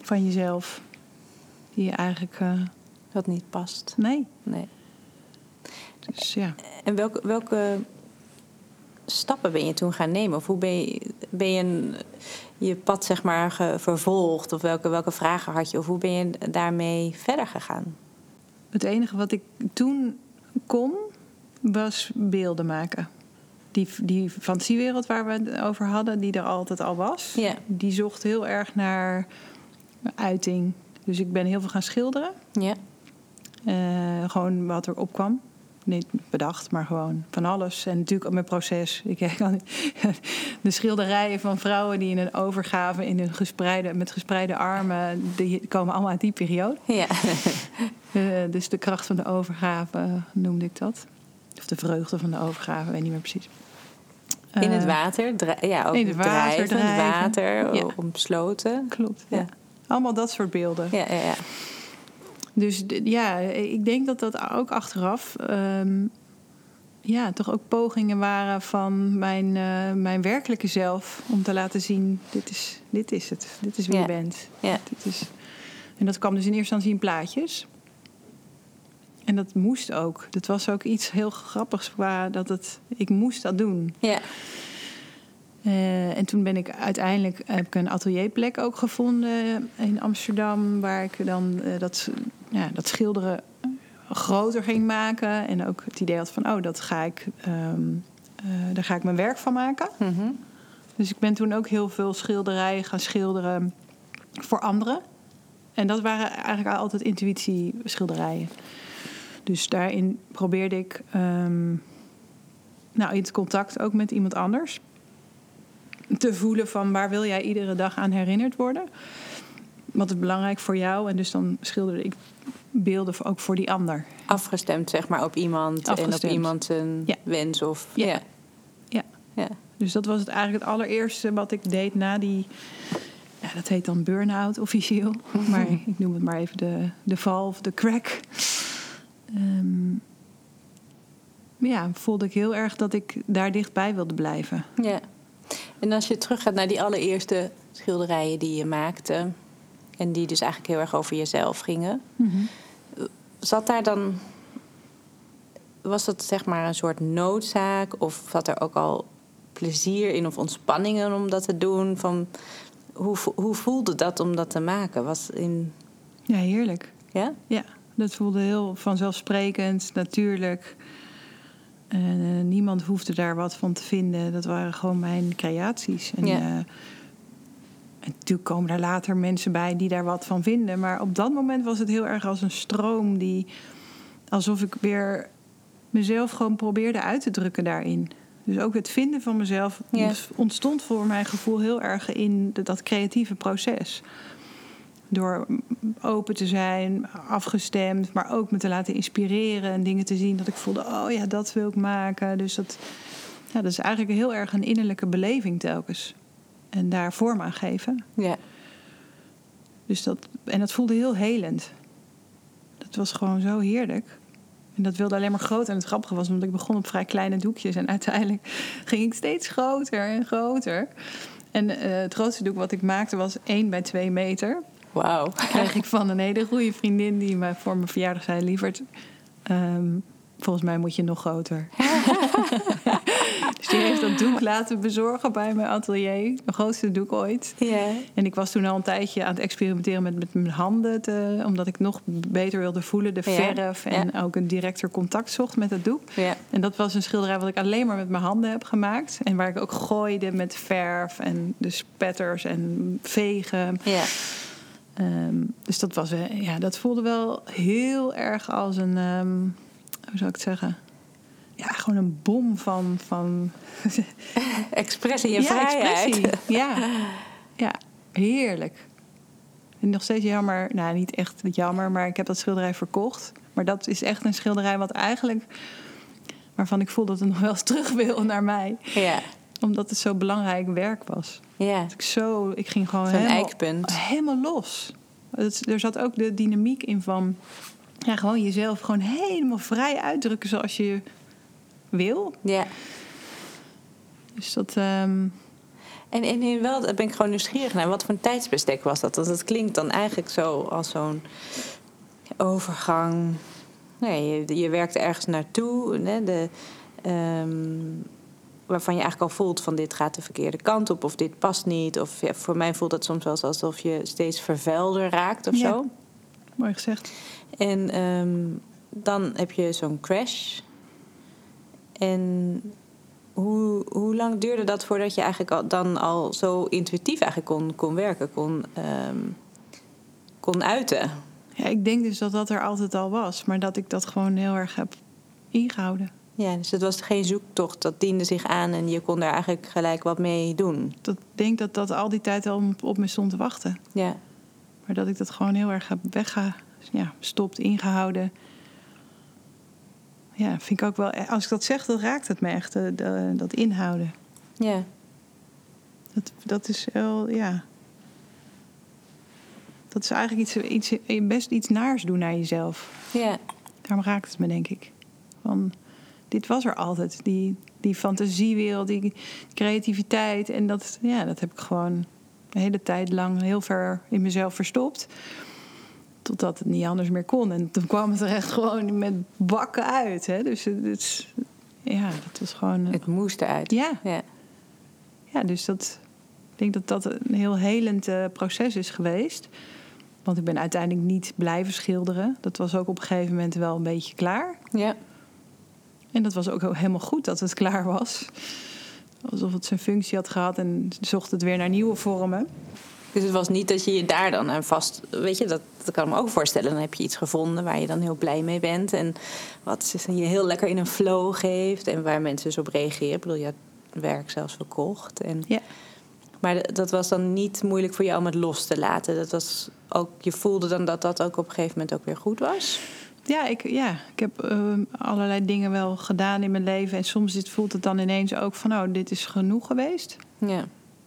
van jezelf. Die je eigenlijk. eh, wat niet past. nee. Nee. Dus ja. En welke, welke stappen ben je toen gaan nemen? Of hoe ben je, ben je een- je pad zeg maar ge- vervolgd? Of welke, welke vragen had je? Of hoe ben je daarmee verder gegaan? Het enige wat ik toen kon, was beelden maken. Die, die fantasiewereld waar we het over hadden, die er altijd al was, die zocht heel erg naar uiting. Dus ik ben heel veel gaan schilderen. Ja, Eh, gewoon wat er opkwam. Niet bedacht, maar gewoon van alles. En natuurlijk ook mijn proces. Ik kan [LAUGHS] de schilderijen van vrouwen die in een overgave in een gespreide, met gespreide armen, die komen allemaal uit die periode. ja. [LAUGHS] Eh, dus de kracht van de overgave noemde ik dat. Of de vreugde van de overgave, weet niet meer precies. In het Eh, water, ja, ook in het water drijven, het drijven. water, Ja. omsloten. Klopt, ja. Ja. Allemaal dat soort beelden. Ja, ja, ja. Dus ja, ik denk dat dat ook achteraf... ehm, ja, toch ook pogingen waren van mijn, eh, mijn werkelijke zelf... om te laten zien, dit is, dit is het. Dit is wie je bent. Dit is... En dat kwam dus in eerste instantie in plaatjes. En dat moest ook. Dat was ook iets heel grappigs qua dat het... Ik moest dat doen. ja. Eh, en toen ben ik uiteindelijk heb ik een atelierplek ook gevonden in Amsterdam, waar ik dan eh, dat, ja, dat schilderen groter ging maken. En ook het idee had van, oh, dat ga ik, ehm, eh, daar ga ik mijn werk van maken. Mhm. Dus ik ben toen ook heel veel schilderijen gaan schilderen voor anderen. En dat waren eigenlijk altijd intuïtieschilderijen. Dus daarin probeerde ik ehm, nou, in het contact ook met iemand anders te voelen van waar wil jij iedere dag aan herinnerd worden? Wat is belangrijk voor jou? En dus dan schilderde ik beelden ook voor die ander. Afgestemd zeg maar op iemand en op iemand zijn Ja. wens of... Ja. Ja. Ja. ja. Dus dat was het eigenlijk het allereerste wat ik deed na die. Ja, dat heet dan burn-out officieel. [LAUGHS] Maar ik noem het maar even de, de val of de crack. Ehm, ja, voelde ik heel erg dat ik daar dichtbij wilde blijven. Ja. En als je teruggaat naar die allereerste schilderijen die je maakte... en die dus eigenlijk heel erg over jezelf gingen... zat daar dan... was dat zeg maar een soort noodzaak... of zat er ook al plezier in of ontspanningen om dat te doen? Van, hoe, hoe voelde dat om dat te maken? Was in, Ja, heerlijk. ja? Ja, dat voelde heel vanzelfsprekend, natuurlijk. En eh, niemand hoefde daar wat van te vinden. Dat waren gewoon mijn creaties. En, Ja. eh, en natuurlijk komen daar later mensen bij die daar wat van vinden. Maar op dat moment was het heel erg als een stroom die... alsof ik weer mezelf gewoon probeerde uit te drukken daarin. Dus ook het vinden van mezelf ontstond voor mijn gevoel heel erg in dat creatieve proces. Door open te zijn, afgestemd, maar ook me te laten inspireren en dingen te zien dat ik voelde, oh ja, dat wil ik maken. Dus dat, ja, dat is eigenlijk heel erg een innerlijke beleving telkens. En daar vorm aan geven. Ja. Dus dat, en dat voelde heel helend. Dat was gewoon zo heerlijk. En dat wilde alleen maar groter. En het grappige was, omdat ik begon op vrij kleine doekjes. En uiteindelijk [LAUGHS] ging ik steeds groter en groter. En eh, het grootste doek wat ik maakte was 1 bij 2 meter. Wauw. kreeg ik van een hele goede vriendin die me voor mijn verjaardag zei: Lieverd, ehm, volgens mij moet je nog groter. [LAUGHS] [LAUGHS] dus die heeft dat doek laten bezorgen bij mijn atelier. Het grootste doek ooit. Ja. En ik was toen al een tijdje aan het experimenteren met, met mijn handen. Te, omdat ik nog beter wilde voelen, de verf. En ook een directer contact zocht met het doek. En dat was een schilderij wat ik alleen maar met mijn handen heb gemaakt. En waar ik ook gooide met verf en de spetters en vegen. Ja. Ehm, dus dat, was, eh, ja, dat voelde wel heel erg als een, ehm, hoe zou ik het zeggen? Ja, gewoon een bom van. van [LAUGHS] expressie en ja, vrijheid. Expressie. [LAUGHS] Ja. ja, heerlijk. En nog steeds jammer, nou niet echt jammer, maar ik heb dat schilderij verkocht. Maar dat is echt een schilderij wat eigenlijk, waarvan ik voel dat het nog wel eens [LAUGHS] terug wil naar mij. Ja. Omdat het zo belangrijk werk was. Ja. Dat ik, zo, ik ging gewoon helemaal, eikpunt. helemaal los. Het, er zat ook de dynamiek in van ja, gewoon jezelf gewoon helemaal vrij uitdrukken zoals je wil. Ja. Dus dat. ehm, En, en in wel, daar ben ik gewoon nieuwsgierig naar. Wat voor een tijdsbestek was dat? Want het klinkt dan eigenlijk zo als zo'n overgang. Nee, je, je werkt ergens naartoe. Hè, de, ehm, waarvan je eigenlijk al voelt van dit gaat de verkeerde kant op. Of dit past niet. Of ja, voor mij voelt het soms wel alsof je steeds vervuilder raakt of Ja. zo. mooi gezegd. En ehm, dan heb je zo'n crash. En hoe, hoe lang duurde dat voordat je eigenlijk al, dan al zo intuïtief eigenlijk kon, kon werken, kon, ehm, kon uiten? Ja, ik denk dus dat dat er altijd al was, maar dat ik dat gewoon heel erg heb ingehouden. Ja, dus het was geen zoektocht, dat diende zich aan en je kon daar eigenlijk gelijk wat mee doen. Dat, ik denk dat dat al die tijd al op, op me stond te wachten. Ja, Maar dat ik dat gewoon heel erg heb weggestopt, ja, gestopt, ingehouden. Ja, vind ik ook wel. Als ik dat zeg, dan raakt het me echt, de, de- dat inhouden. ja, Dat, dat is wel, ja. Dat is eigenlijk iets, iets, best iets naars doen naar jezelf. ja, Daarom raakt het me, denk ik. Van, dit was er altijd. Die, die fantasiewereld, die creativiteit. En dat, ja, dat heb ik gewoon de hele tijd lang heel ver in mezelf verstopt. Totdat het niet anders meer kon. En toen kwam het er echt gewoon met bakken uit. Hè? Dus het, ja, dat was gewoon... het moest eruit. Ja, Ja, ja, dus dat, ik denk dat dat een heel helend eh, proces is geweest. Want ik ben uiteindelijk niet blijven schilderen. Dat was ook op een gegeven moment wel een beetje klaar. ja, En dat was ook helemaal goed dat het klaar was. Alsof het zijn functie had gehad en zocht het weer naar nieuwe vormen. Dus het was niet dat je je daar dan aan vast... Weet je, dat, dat kan ik me ook voorstellen. Dan heb je iets gevonden waar je dan heel blij mee bent. En wat je heel lekker in een flow geeft. En waar mensen dus op reageren. Ik bedoel, je had werk zelfs verkocht. En, Ja. Maar dat was dan niet moeilijk voor jou om het los te laten. Dat was ook, je voelde dan dat dat ook op een gegeven moment ook weer goed was. Ja, ik, ja, ik heb eh, allerlei dingen wel gedaan in mijn leven. En soms voelt het dan ineens ook van, oh, dit is genoeg geweest. Ja,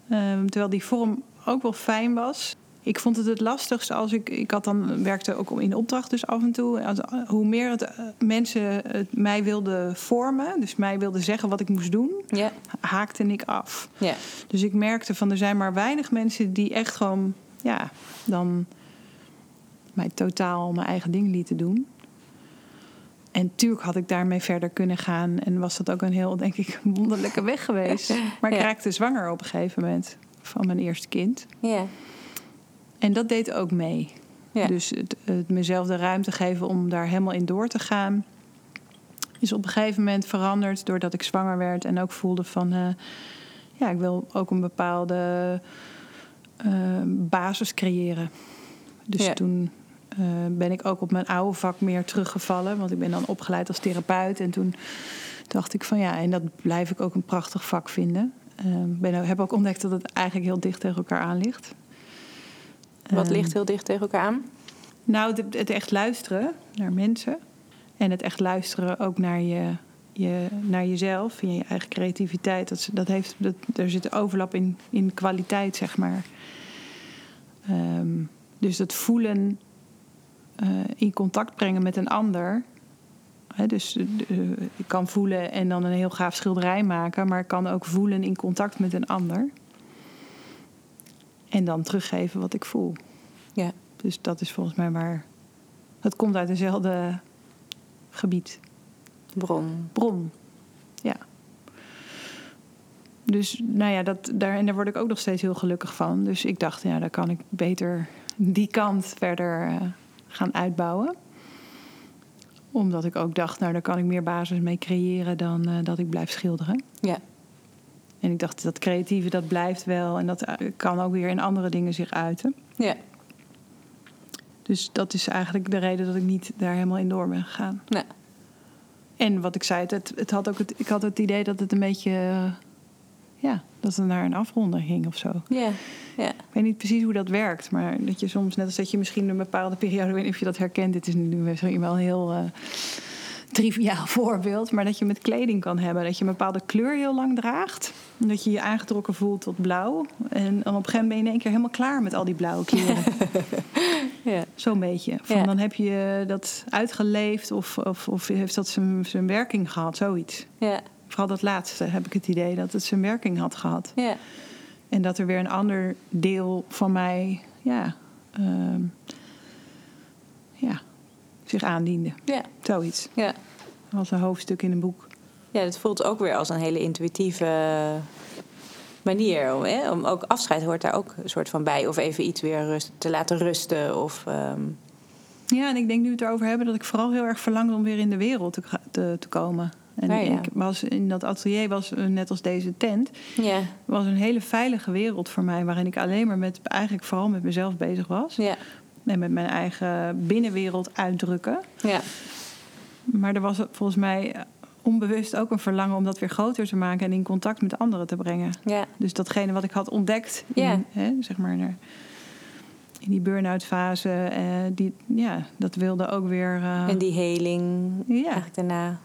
Ehm, terwijl die vorm ook wel fijn was. Ik vond het het lastigste als ik... Ik had dan, werkte ook in opdracht dus af en toe. Als, hoe meer het, eh, mensen het mij wilden vormen... dus mij wilden zeggen wat ik moest doen... haakte ik af. Dus ik merkte van er zijn maar weinig mensen die echt gewoon, ja, dan mij totaal mijn eigen ding lieten doen. En tuurlijk had ik daarmee verder kunnen gaan en was dat ook een heel, denk ik, wonderlijke weg geweest. [LAUGHS] Maar ik Ja. raakte zwanger op een gegeven moment van mijn eerste kind. ja. En dat deed ook mee. Ja. Dus het, het mezelf de ruimte geven om daar helemaal in door te gaan. Is op een gegeven moment veranderd doordat ik zwanger werd en ook voelde van eh, ja, ik wil ook een bepaalde eh, basis creëren. Dus Ja. toen eh, ben ik ook op mijn oude vak meer teruggevallen, want ik ben dan opgeleid als therapeut. En toen dacht ik van ja, en dat blijf ik ook een prachtig vak vinden. Eh, ben, heb ook ontdekt dat het eigenlijk heel dicht tegen elkaar aan ligt. Wat Ehm, ligt heel dicht tegen elkaar aan? nou, het, het echt luisteren naar mensen. En het echt luisteren ook naar, je, je, naar jezelf en je eigen creativiteit. Dat, dat heeft, dat, er zit overlap in, in kwaliteit, zeg maar. Ehm, dus dat voelen, eh, in contact brengen met een ander. Hè, dus eh, ik kan voelen en dan een heel gaaf schilderij maken, maar ik kan ook voelen in contact met een ander. En dan teruggeven wat ik voel. Ja. Dus dat is volgens mij waar. Het komt uit dezelfde gebied. Bron. Bron. Ja. Dus nou ja, dat, daar, en daar word ik ook nog steeds heel gelukkig van. Dus ik dacht, ja, dan kan ik beter die kant verder eh, gaan uitbouwen. Omdat ik ook dacht, nou, daar kan ik meer basis mee creëren dan eh, dat ik blijf schilderen. Ja. En ik dacht, dat creatieve, dat blijft wel. En dat eh, kan ook weer in andere dingen zich uiten. Ja. Dus dat is eigenlijk de reden dat ik niet daar helemaal in door ben gegaan. Nee. En wat ik zei, het, het had ook het, ik had het idee dat het een beetje. eh, ja, dat het naar een afronding ging of zo. Ja, ja. Ik weet niet precies hoe dat werkt, maar dat je soms, net als dat je misschien een bepaalde periode, ik weet niet of je dat herkent, dit is nu misschien wel een heel eh, triviaal [LAUGHS] voorbeeld, maar dat je met kleding kan hebben, dat je een bepaalde kleur heel lang draagt, dat je je aangetrokken voelt tot blauw, en dan op een gegeven moment ben je in één keer helemaal klaar met al die blauwe kleuren. [LAUGHS] ja. Zo'n beetje. Van, Ja. Dan heb je dat uitgeleefd of, of, of heeft dat zijn werking gehad, zoiets. ja. Vooral dat laatste heb ik het idee dat het zijn werking had gehad. ja. En dat er weer een ander deel van mij ja, ehm, ja, zich aandiende. ja. Zoiets. ja. Als een hoofdstuk in een boek. Ja, het voelt ook weer als een hele intuïtieve manier. Om, hè? om ook afscheid hoort daar ook een soort van bij. Of even iets weer rust, te laten rusten. Of, ehm, Ja, en ik denk nu we het erover hebben dat ik vooral heel erg verlangde om weer in de wereld te, te komen. En Ah, ja. ik was in dat atelier was eh, net als deze tent, ja, was een hele veilige wereld voor mij, waarin ik alleen maar met eigenlijk vooral met mezelf bezig was. ja, En met mijn eigen binnenwereld uitdrukken. ja, Maar er was volgens mij eh, onbewust ook een verlangen om dat weer groter te maken en in contact met anderen te brengen. ja, Dus datgene wat ik had ontdekt in, hè, zeg maar, in die burn-out fase, eh, die, ja, dat wilde ook weer. En die heling ja, eigenlijk daarna.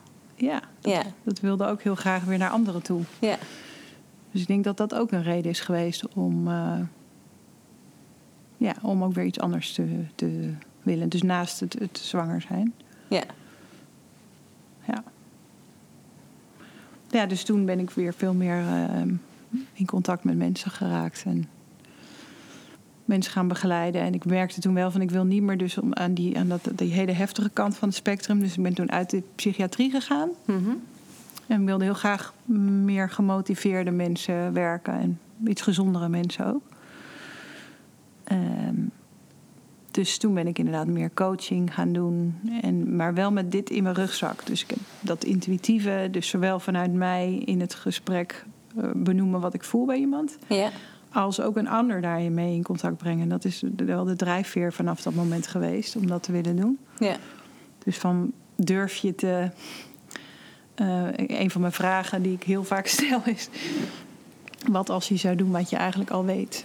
Ja, Ja, dat wilde ook heel graag weer naar anderen toe. ja, Dus ik denk dat dat ook een reden is geweest om, eh, ja, om ook weer iets anders te, te willen. Dus naast het, het zwanger zijn. ja, Ja. Ja, dus toen ben ik weer veel meer eh, in contact met mensen geraakt. En mensen gaan begeleiden. En ik merkte toen wel van ik wil niet meer dus om aan, die, aan dat, die hele heftige kant van het spectrum. Dus ik ben toen uit de psychiatrie gegaan. Mhm. En wilde heel graag meer gemotiveerde mensen werken. En iets gezondere mensen ook. Ehm, dus toen ben ik inderdaad meer coaching gaan doen. En, maar wel met dit in mijn rugzak. Dus ik heb dat intuïtieve, dus zowel vanuit mij in het gesprek eh, benoemen wat ik voel bij iemand. ja, Als ook een ander daarin mee in contact brengen. Dat is wel de drijfveer vanaf dat moment geweest om dat te willen doen. ja, Dus van durf je te. eh, een van mijn vragen die ik heel vaak [LAUGHS] stel is: wat als je zou doen wat je eigenlijk al weet?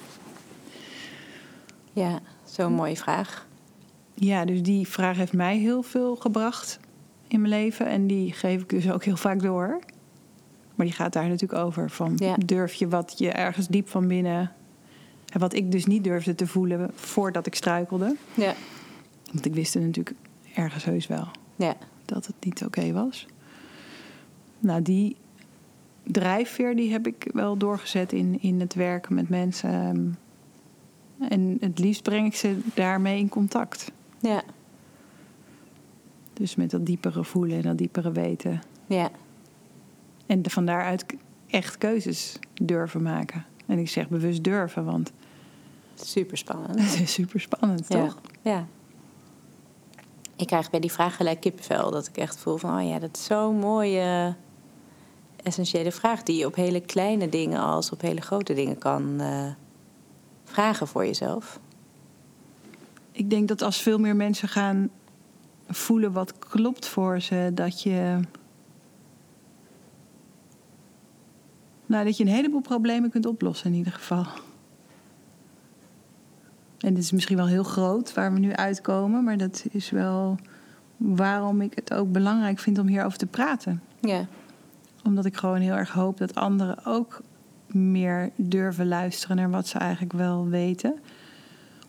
ja. Zo'n mooie vraag. Ja, dus die vraag heeft mij heel veel gebracht in mijn leven. En die geef ik dus ook heel vaak door. Maar die gaat daar natuurlijk over. Van Ja. durf je wat je ergens diep van binnen. En wat ik dus niet durfde te voelen voordat ik struikelde. Ja, Want ik wist het natuurlijk ergens heus wel. ja, dat het niet oké was. Nou, die drijfveer die heb ik wel doorgezet in, in het werken met mensen. ehm, En het liefst breng ik ze daarmee in contact. ja, Dus met dat diepere voelen en dat diepere weten. ja, En van daaruit echt keuzes durven maken. En ik zeg bewust durven, want super spannend. het is super spannend, Ja, toch? ja. Ik krijg bij die vraag gelijk kippenvel. Dat ik echt voel van, oh ja, dat is zo'n mooie, essentiële vraag... die je op hele kleine dingen als op hele grote dingen kan eh, vragen voor jezelf. Ik denk dat als veel meer mensen gaan voelen wat klopt voor ze, dat je. Nou, dat je een heleboel problemen kunt oplossen in ieder geval. En dit is misschien wel heel groot waar we nu uitkomen, maar dat is wel waarom ik het ook belangrijk vind om hierover te praten. Ja, Omdat ik gewoon heel erg hoop dat anderen ook meer durven luisteren naar wat ze eigenlijk wel weten.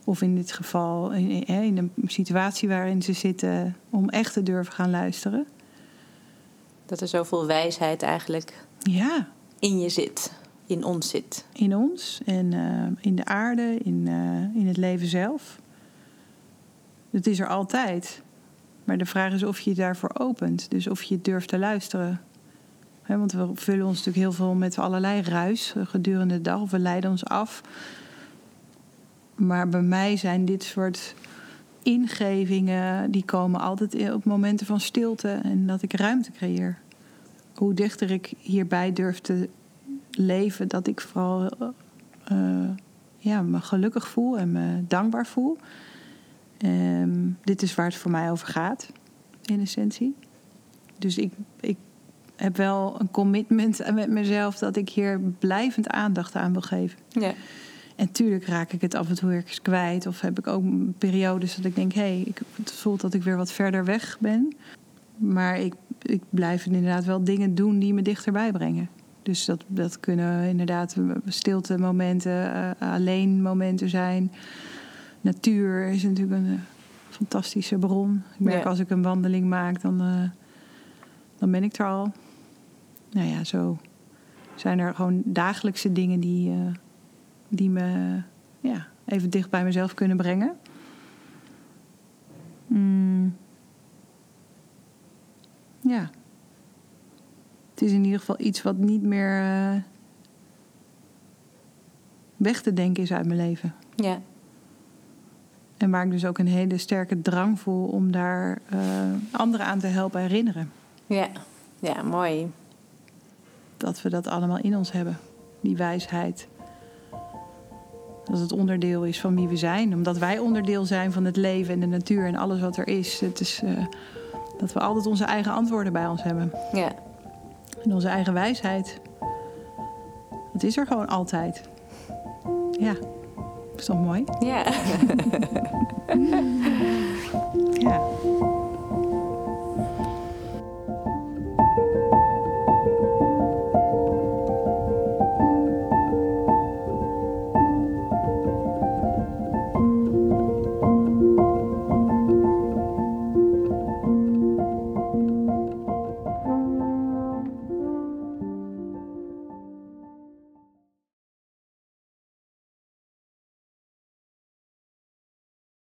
Of in dit geval in, in in een situatie waarin ze zitten, om echt te durven gaan luisteren. dat er zoveel wijsheid eigenlijk Ja, in je zit. In ons zit. in ons en eh, in de aarde, in, eh, in het leven zelf. Het is er altijd. Maar de vraag is of je je daarvoor opent. Dus of je durft te luisteren. Want we vullen ons natuurlijk heel veel met allerlei ruis eh, gedurende de dag. Of we leiden ons af. Maar bij mij zijn dit soort ingevingen... die komen altijd op momenten van stilte. En dat ik ruimte creëer. Hoe dichter ik hierbij durf te leven... dat ik vooral eh, ja, me gelukkig voel en me dankbaar voel. Ehm, dit is waar het voor mij over gaat, in essentie. Dus ik, ik heb wel een commitment [LAUGHS] met mezelf dat ik hier blijvend aandacht aan wil geven. Ja. En tuurlijk raak ik het af en toe ergens kwijt. Of heb ik ook periodes dat ik denk, hé, hey, ik het voelt dat ik weer wat verder weg ben. Maar ik, ik blijf inderdaad wel dingen doen die me dichterbij brengen. Dus dat, dat kunnen inderdaad stilte momenten, uh, alleen momenten zijn. Natuur is natuurlijk een uh, fantastische bron. Ik merk Ja. als ik een wandeling maak, dan, uh, dan ben ik er al. Nou ja, zo zijn er gewoon dagelijkse dingen die, die me ja, even dicht bij mezelf kunnen brengen. Mm. Ja. Het is in ieder geval iets wat niet meer uh, weg te denken is uit mijn leven. Ja. En waar ik dus ook een hele sterke drang voel om daar uh, anderen aan te helpen herinneren. Ja, ja mooi. Dat we dat allemaal in ons hebben, die wijsheid. Dat het onderdeel is van wie we zijn. Omdat wij onderdeel zijn van het leven en de natuur en alles wat er is. Het is uh, dat we altijd onze eigen antwoorden bij ons hebben. Ja. En onze eigen wijsheid. Dat is er gewoon altijd. Ja, is toch mooi? Ja. ja. [LAUGHS]